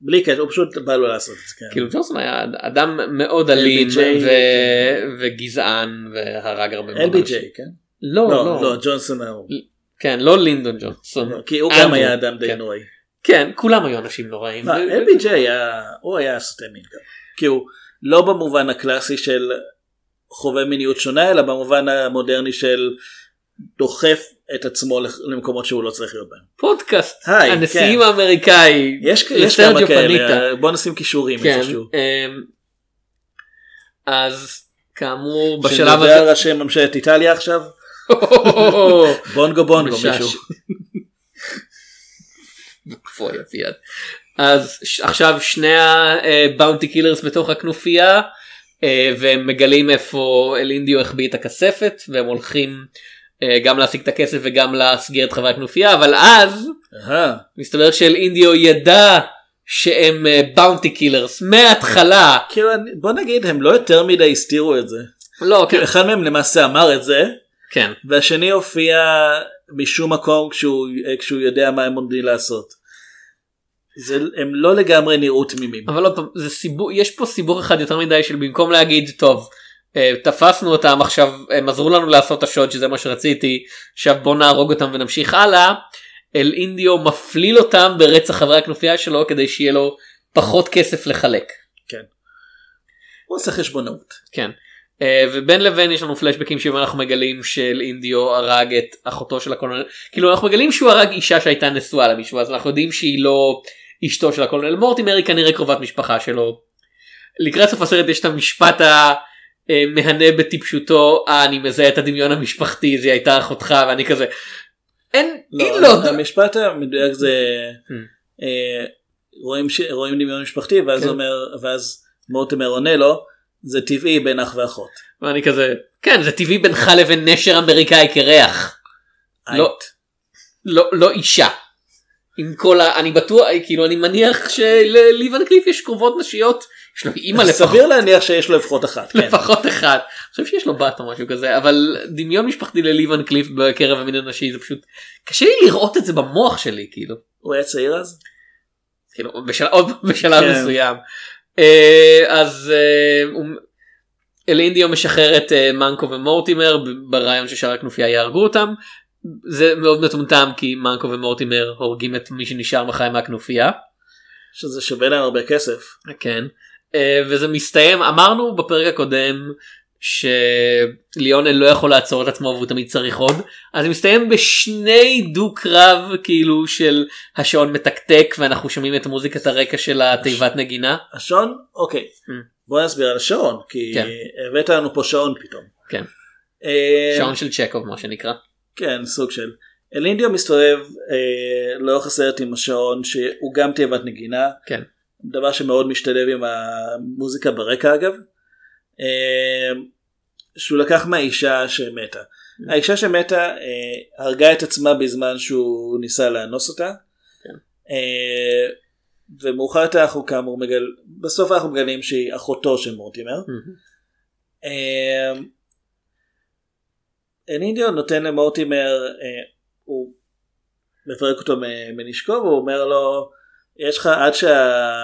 בלי קשר, הוא פשוט בא לו לעשות את זה. כן. כאילו ג'ונסון היה אדם מאוד אלים LBJ, ו- כן. וגזען והרג הרבה מאוד LBJ, אנשים. כן? לא לא, לא לא, ג'ונסון ההוא. כן לא לינדון ג'ונסון כי הוא גם היה אדם די כן. נוראי. כן כולם היו אנשים נוראים. לא, LBJ היה, הוא היה סוטה מין גם. כי הוא לא במובן הקלאסי של חווה מיניות שונה, אלא במובן המודרני של דוחף את עצמו למקומות שהוא לא צריך להיות בהם. פודקאסט היי, הנשיאים כן. האמריקאי יש, יש כמה. כאלה, בוא נשים קישורים כן, איפשהו. אמ, אז כאמור בשלב שנדבר על הזה ראשי ממשלת איטליה עכשיו? [laughs] בונגו בונגו. מישהו. [laughs] אז עכשיו שני הבאונטי קילרס בתוך הכנופיה אה, והם מגלים איפה אלינדיו החביא את הכספת והם הולכים אה, גם להשיג את הכסף וגם להסגיר את חברי הכנופיה אבל אז אהה, מסתבר שאלינדיו ידע שהם bounty killers מההתחלה כאילו בוא נגיד הם לא יותר מדי הסתירו את זה. לא כן, כאילו, אחד מהם למעשה אמר את זה כן והשני הופיע משום מקום כשהוא, כשהוא יודע מה הם עומדים לעשות. זה, הם לא לגמרי נראו תמימים. אבל עוד פעם זה סיבוב יש פה סיבוב אחד יותר מדי של במקום להגיד טוב אה, תפסנו אותם עכשיו הם עזרו לנו לעשות את השוד שזה מה שרציתי עכשיו בוא נהרוג אותם ונמשיך הלאה. אל אינדיו מפליל אותם ברצח חברי הכנופיה שלו כדי שיהיה לו פחות כסף לחלק. כן. הוא עושה חשבונאות. כן. אה, ובין לבין יש לנו פלשבקים שבהם אנחנו מגלים של אינדיו הרג את אחותו של הקולונל כאילו אנחנו מגלים שהוא הרג אישה שהייתה נשואה למישהו אז אנחנו יודעים שהיא לא אשתו של הקולונל מורטימר היא כנראה קרובת משפחה שלו. לקראת סוף הסרט יש את המשפט המהנה בטיפשותו "אה, אני מזהה את הדמיון המשפחתי זה הייתה אחותך ואני כזה. אין, לא, לא, המשפט המדויק זה Hmm. אה, רואים ש- רואים דמיון משפחתי ואז כן. אומר ואז מורטימר עונה לו זה טבעי בין אח ואחות. ואני כזה כן זה טבעי בינך לבין נשר אמריקאי קרח לא. לא לא אישה. עם כל ה... אני בטוח כאילו אני מניח שלליבן קליף יש קרובות נשיות יש לו אימא לפחות סביר להניח שיש לו לפחות אחת. כן. לפחות אחד. אני חושב שיש לו בת או משהו כזה אבל דמיון משפחתי לליבן קליף בקרב המין הנשי זה פשוט קשה לי לראות את זה במוח שלי כאילו. הוא היה צעיר אז? כאילו בשל... עוד בשלב כן. מסוים. אה, אז אה, הוא- אלינדיו משחרר את אה, מנקו ומורטימר ברעיון ששאר הכנופיה יהרגו אותם. זה מאוד מטומטם כי מנקו ומורטימר הורגים את מי שנשאר בחיים מהכנופיה. שזה שווה להם הרבה כסף. כן. אה, וזה מסתיים אמרנו בפרק הקודם שליונל לא יכול לעצור את עצמו והוא תמיד צריך עוד אז זה מסתיים בשני דו קרב כאילו של השעון מתקתק ואנחנו שומעים את מוזיקת הרקע של התיבת נגינה. השעון? אוקיי. Mm. בוא נסביר על השעון כי כן. הבאת לנו פה שעון פתאום. כן. אה, שעון של צ'קוב מה שנקרא. כן סוג של. אלינדיו מסתובב אה, לאורך הסרט עם השעון שהוא גם תיבת נגינה. כן. דבר שמאוד משתלב עם המוזיקה ברקע אגב. אה, שהוא לקח מהאישה שמתה. האישה שמתה אה, הרגה את עצמה בזמן שהוא ניסה לאנוס אותה. כן. אה, ומאוחר יותר אנחנו כאמור מגל... בסוף אנחנו מגלים שהיא אחותו של מורטימר. אה, אנינדיו נותן למורטימר, אה, הוא מפרק אותו מנשקו והוא אומר לו יש לך עד, שה,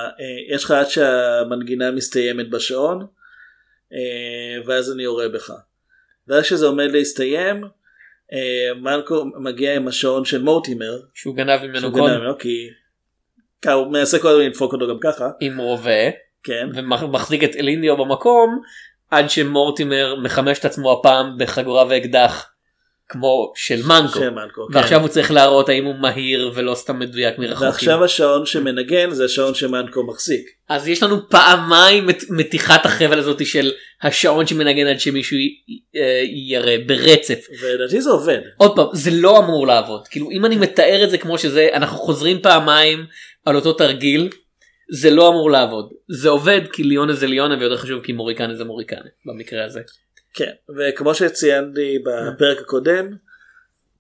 אה, יש לך עד שהמנגינה מסתיימת בשעון אה, ואז אני יורה בך. ואז כשזה עומד להסתיים מלקו מגיע עם השעון של מורטימר שהוא גנב ממנו שהוא קוד גנב ממנו, כי כי הוא מנסה קודם לדפוק אותו גם ככה. עם רובה כן. ומחזיק את אלינדיו במקום עד שמורטימר מחמש את עצמו הפעם בחגורה ואקדח כמו של מנקו. של מלקו כן. ועכשיו הוא צריך להראות האם הוא מהיר ולא סתם מדויק מרחוק. ועכשיו השעון שמנגן זה השעון שמנקו מחזיק. אז יש לנו פעמיים את מתיחת החבל הזאת של השעון שמנגן עד שמישהו י- אה, ברצף. ולדעתי זה עובד. עוד פעם זה לא אמור לעבוד כאילו אם אני מתאר את זה כמו שזה אנחנו חוזרים פעמיים על אותו תרגיל זה לא אמור לעבוד זה עובד כי ליונה זה ליונה ויותר חשוב כי מוריקנה זה מוריקנה במקרה הזה. כן, וכמו שציינתי בפרק הקודם,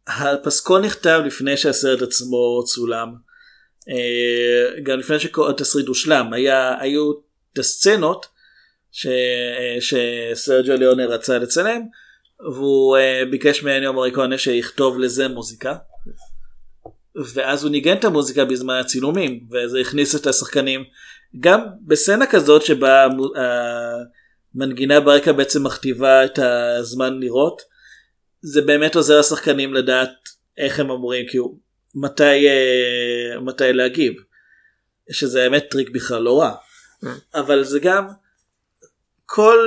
הפסקול נכתב לפני שהסרט עצמו צולם, אה, גם לפני שהתסריט הושלם, היה, היו את הסצנות ש, אה, שסרג'ו ליאונה רצה לצלם, והוא אה, ביקש מאניו מוריקונה שיכתוב לזה מוזיקה. ואז הוא ניגן את המוזיקה בזמן הצילומים וזה הכניס את השחקנים. גם בסצנה כזאת שבה המו- המנגינה ברקע בעצם מכתיבה את הזמן לראות זה באמת עוזר לשחקנים לדעת איך הם אמורים כאילו מתי אה, מתי להגיב. שזה האמת טריק בכלל לא רע. אבל זה גם כל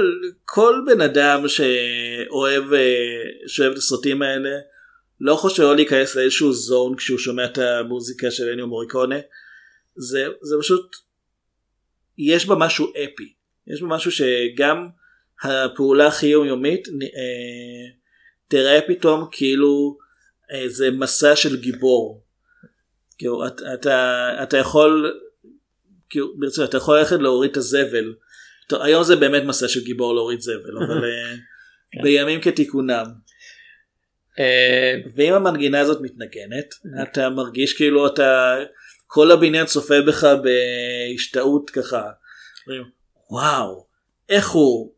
כל בן אדם שאוהב אה, שאוהב את הסרטים האלה לא חושב לא להיכנס לאיזשהו זון כשהוא שומע את המוזיקה של אניו מוריקונה זה זה פשוט יש בה משהו אפי יש בה משהו שגם הפעולה הכי יומיומית אה, תראה פתאום כאילו איזה מסע של גיבור. כאילו אתה, אתה, אתה יכול כאילו ברצינות אתה יכול ללכת להוריד את הזבל. טוב, היום זה באמת מסע של גיבור להוריד זבל אבל אה, [laughs] כן. בימים כתיקונם. אה, ואם המנגינה הזאת מתנגנת אתה מרגיש כאילו אתה כל הבניין צופה בך בהשתאות ככה. אומרים, וואו איך הוא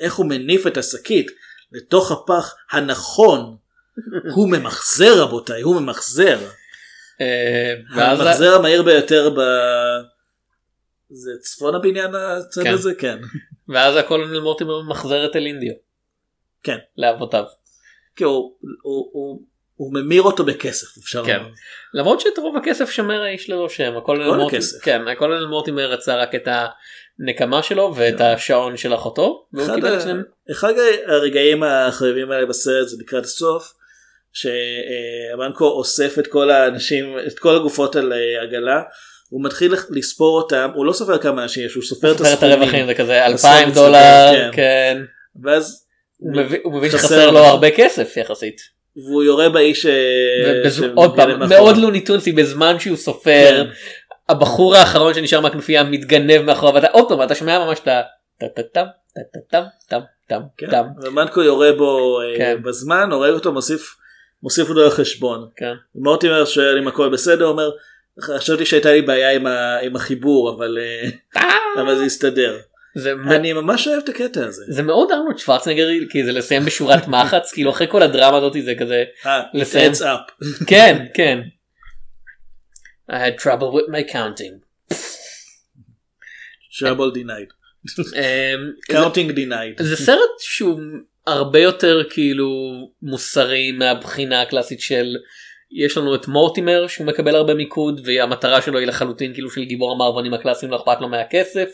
איך הוא מניף את השקית לתוך הפח הנכון [laughs] הוא ממחזר רבותיי הוא ממחזר אה, המחזר המהיר ביותר ב... זה צפון הבניין הצד כן. הזה כן ואז הקולונל מורטימר ממחזר את אלינדיו. כן. לאבותיו. כי הוא, הוא, הוא, הוא ממיר אותו בכסף אפשר כן. לומר. למרות שאת רוב הכסף שמר האיש ללא שם הקולונל כל מורטימר הכסף. כן הקולונל מורטימר רצה רק את הנקמה שלו ואת השעון של אחותו. אחד, ה... אחד הרגעים החביבים האלה בסרט זה לקראת הסוף שהמנקו אוסף את כל האנשים את כל הגופות על אה, עגלה הוא מתחיל לספור אותם הוא לא סופר כמה אנשים יש הוא סופר את סופר את הסכומים הרווחים זה כזה הסכום 2,000 מסתדר, דולר כן. כן. ואז הוא מבין- שחסר לו. הרבה כסף יחסית. והוא יורה באיש אה, עוד פעם. מאוד לוניטונסי בזמן שהוא סופר כן. הבחור האחרון שנשאר מהכנופיה מתגנב מאחוריו ואתה עוד פעם אתה שומע ממש את ה... טה טה טם טה טה טם טם טם כן. טם. ומנקו יורה בו אה, כן. בזמן הורג אותו מוסיף מוסיף אותו לחשבון. כן. מורטימר שואל אם הכל בסדר אומר חשבתי שהייתה לי בעיה עם, החיבור אבל אה, אבל זה הסתדר. זה אני ממש אוהב את הקטע הזה. זה מאוד ארנולד שוורצנגר כי זה לסיים בשורת [laughs] מחץ כאילו אחרי כל הדרמה הזאת זה כזה אה, לסיים. [laughs] כן כן. I had trouble with my counting. trouble denied. [laughs] אמ, counting denied. זה סרט שהוא הרבה יותר כאילו מוסרי מהבחינה הקלאסית של יש לנו את מורטימר שהוא מקבל הרבה מיקוד והמטרה שלו היא לחלוטין כאילו של גיבור המערבונים הקלאסיים לא אכפת לו מהכסף.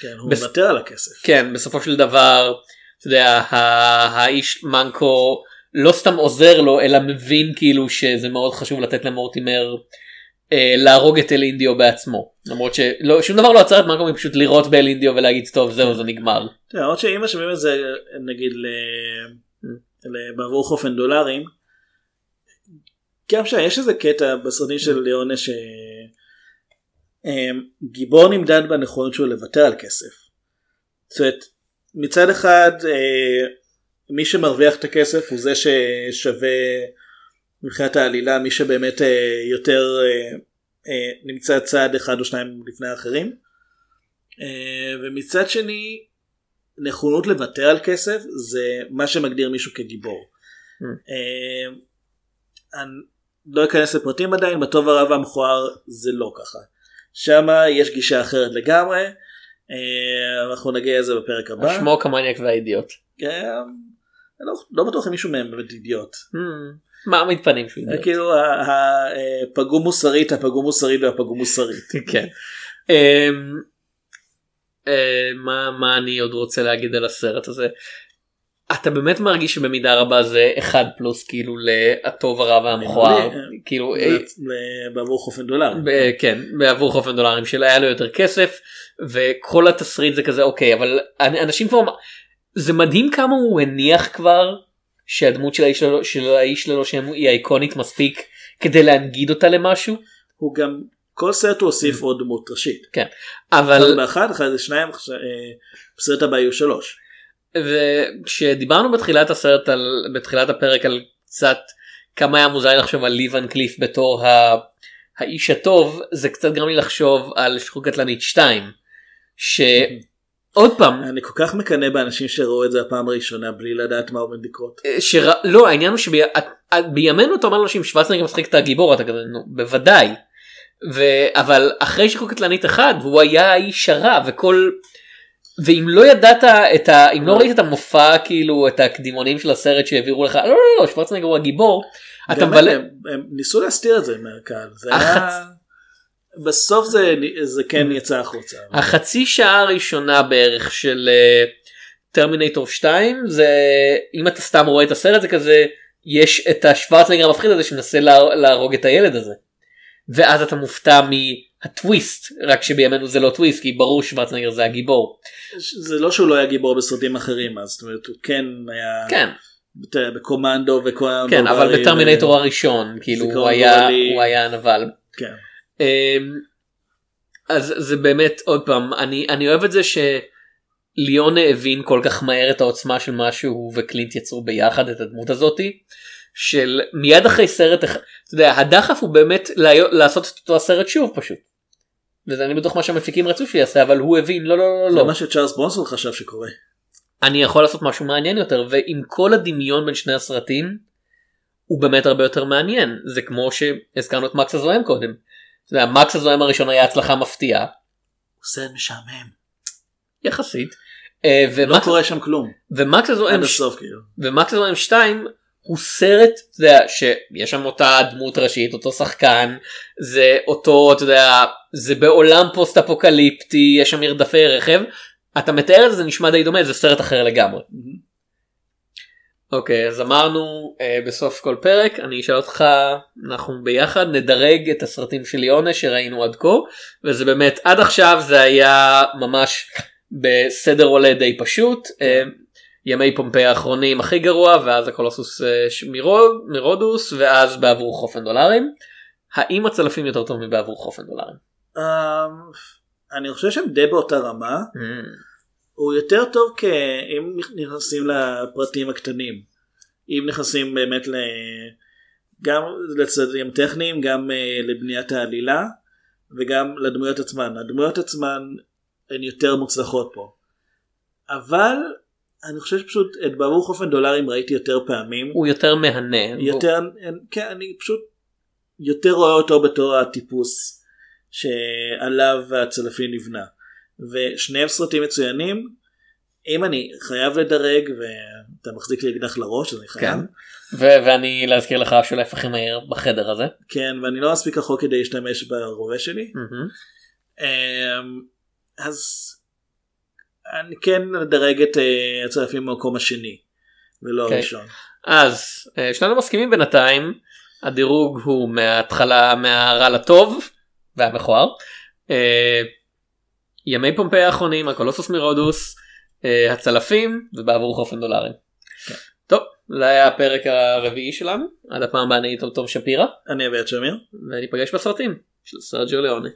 כן, הוא בס- מוותר על הכסף. כן בסופו של דבר אתה יודע ה- האיש מנקו לא סתם עוזר לו אלא מבין כאילו שזה מאוד חשוב לתת למורטימר אה, להרוג את אל אינדיו בעצמו למרות ששום דבר לא עצר את מנקו מפשוט לירות באל אינדיו ולהגיד טוב זהו זה נגמר. עוד שאם משלמים את זה נגיד ל- ל- בעבור חופן דולרים. גם שם יש איזה קטע בסרטים של ליאונה שגיבור נמדד בנכונות שלו לוותר על כסף. זאת אומרת מצד אחד אה, מי שמרוויח את הכסף הוא זה ששווה מבחינת העלילה מי שבאמת אה, יותר אה, נמצא צעד אחד או שניים לפני האחרים. ומצד שני נכונות לוותר על כסף זה מה שמגדיר מישהו כגיבור. Mm. אה, אני לא אכנס לפרטים עדיין, בטוב הרע והמכוער זה לא ככה. שם יש גישה אחרת לגמרי, אה, אנחנו נגיע לזה בפרק הבא. שמו כמניאק והאידיוט. אה, אני לא, לא בטוח אם מישהו מהם באמת אידיוט. מה מתפנים שהוא אה, אידיוט. כאילו הפגום מוסרית, הפגום מוסרית והפגום מוסרית. [laughs] כן. אמ, אה, מה מה אני עוד רוצה להגיד על הסרט הזה. אתה באמת מרגיש שבמידה רבה זה אחד פלוס כאילו לטוב הרע והמכוער כאילו אה, בעבור חופן דולר. ב- כן בעבור חופן דולרים של היה לו יותר כסף וכל התסריט זה כזה אוקיי אבל אנ- אנשים כבר זה מדהים כמה הוא הניח כבר שהדמות של האיש שלו של האיש ללא שם היא איקונית מספיק כדי להנגיד אותה למשהו הוא גם כל סרט הוא הוסיף עוד דמות ראשית. אבל אחד באחד, אחד זה שניים, אה, בסרט הבא יהיו שלוש. וכשדיברנו בתחילת הסרט על בתחילת הפרק על קצת כמה היה מוזר לחשוב על ליבן קליף בתור ה... האיש הטוב זה קצת גרם לי לחשוב על שחרור קטלנית 2 שעוד פעם אני כל כך מקנא באנשים שראו את זה הפעם הראשונה בלי לדעת מה עומד לקרות. שר... לא העניין הוא שבימינו אתה אומר לאנשים שוורצנגר משחק את הגיבור אתה כזה נו בוודאי. ו... אבל אחרי שחרור קטלנית אחד הוא היה האיש הרע וכל ואם לא ידעת את ה... אם לא ראית את המופע כאילו את הקדימונים של הסרט שהעבירו לך לא לא לא שוורצנגר הוא הגיבור. אתה מבלה. הם, הם ניסו להסתיר את זה מהקהל. זה החצ- היה... בסוף זה, זה כן יצא החוצה. החצי שעה הראשונה בערך של טרמינטור 2 זה אם אתה סתם רואה את הסרט זה כזה יש את השוורצנגר המפחיד הזה שמנסה לה- להרוג את הילד הזה. ואז אתה מופתע מהטוויסט רק שבימינו זה לא טוויסט כי ברור שוורצנגר זה הגיבור. זה לא שהוא לא היה גיבור בסרטים אחרים אז זאת אומרת הוא כן היה כן בקומנדו וקומנדו. כן אבל בטרמינטור ו- הראשון כאילו הוא היה גורלי. הוא היה הנבל. כן. אמ, אז זה באמת עוד פעם אני אני אוהב את זה שליונה הבין כל כך מהר את העוצמה של מה שהוא וקלינט יצרו ביחד את הדמות הזאתי של מיד אחרי סרט אחד אתה יודע הדחף הוא באמת לעשות את אותו הסרט שוב פשוט. וזה אני בטוח מה שהמפיקים רצו שיעשה אבל הוא הבין לא לא לא זה לא מה שצ'ארלס ברונסון חשב שקורה. אני יכול לעשות משהו מעניין יותר ועם כל הדמיון בין שני הסרטים הוא באמת הרבה יותר מעניין זה כמו שהזכרנו את מקס הזוהם קודם. מקס הזוהם הראשון היה הצלחה מפתיעה הוא סרט משעמם. יחסית. אה, לא ומקס, קורה שם כלום. ומקס הזוהם הסוף כאילו. ומקס הזוהם 2 הוא סרט אתה יודע, שיש שם אותה דמות ראשית אותו שחקן זה אותו אתה יודע זה בעולם פוסט אפוקליפטי יש שם מרדפי רכב אתה מתאר את זה זה נשמע די דומה זה סרט אחר לגמרי. אוקיי אז אמרנו אה, בסוף כל פרק אני אשאל אותך אנחנו ביחד נדרג את הסרטים של יונה שראינו עד כה וזה באמת עד עכשיו זה היה ממש בסדר עולה די פשוט. אה, ימי פומפיי האחרונים הכי גרוע ואז הקולוסוס אה, ש- מרוד, מרודוס ואז בעבור חופן דולרים. האם הצלפים יותר טוב מבעבור חופן דולרים? אמ, אני חושב שהם די באותה רמה. Mm. הוא יותר טוב כ... אם נכנסים לפרטים הקטנים. אם נכנסים באמת ל... גם לצדדים טכניים, גם אה, לבניית העלילה וגם לדמויות עצמן. הדמויות עצמן הן יותר מוצלחות פה. אבל אני חושב שפשוט את בעבור חופן דולרים ראיתי יותר פעמים. הוא יותר מהנה. יותר, כן, אני פשוט יותר רואה אותו בתור הטיפוס שעליו הצלפים נבנה. ושניהם סרטים מצוינים. אם אני חייב לדרג ואתה מחזיק לי אקדח לראש אז אני חייב. כן. ו- ואני להזכיר לך שולף הכי מהיר בחדר הזה. כן ואני לא מספיק רחוק כדי להשתמש ברובה שלי. אמ, אז אני כן אדרג את אה, הצלפים במקום השני ולא אוקיי. הראשון. אז אה, שנינו מסכימים בינתיים הדירוג הוא מההתחלה מהרע לטוב והמכוער. אה, ימי פומפיי האחרונים הקולוסוס מרודוס אה, הצלפים ובעבור חופן דולרים. טוב זה היה הפרק הרביעי שלנו עד הפעם הבאה אני איתו תום שפירא אני אביא את שמיר. וניפגש בסרטים של סרג'יו ליאוני.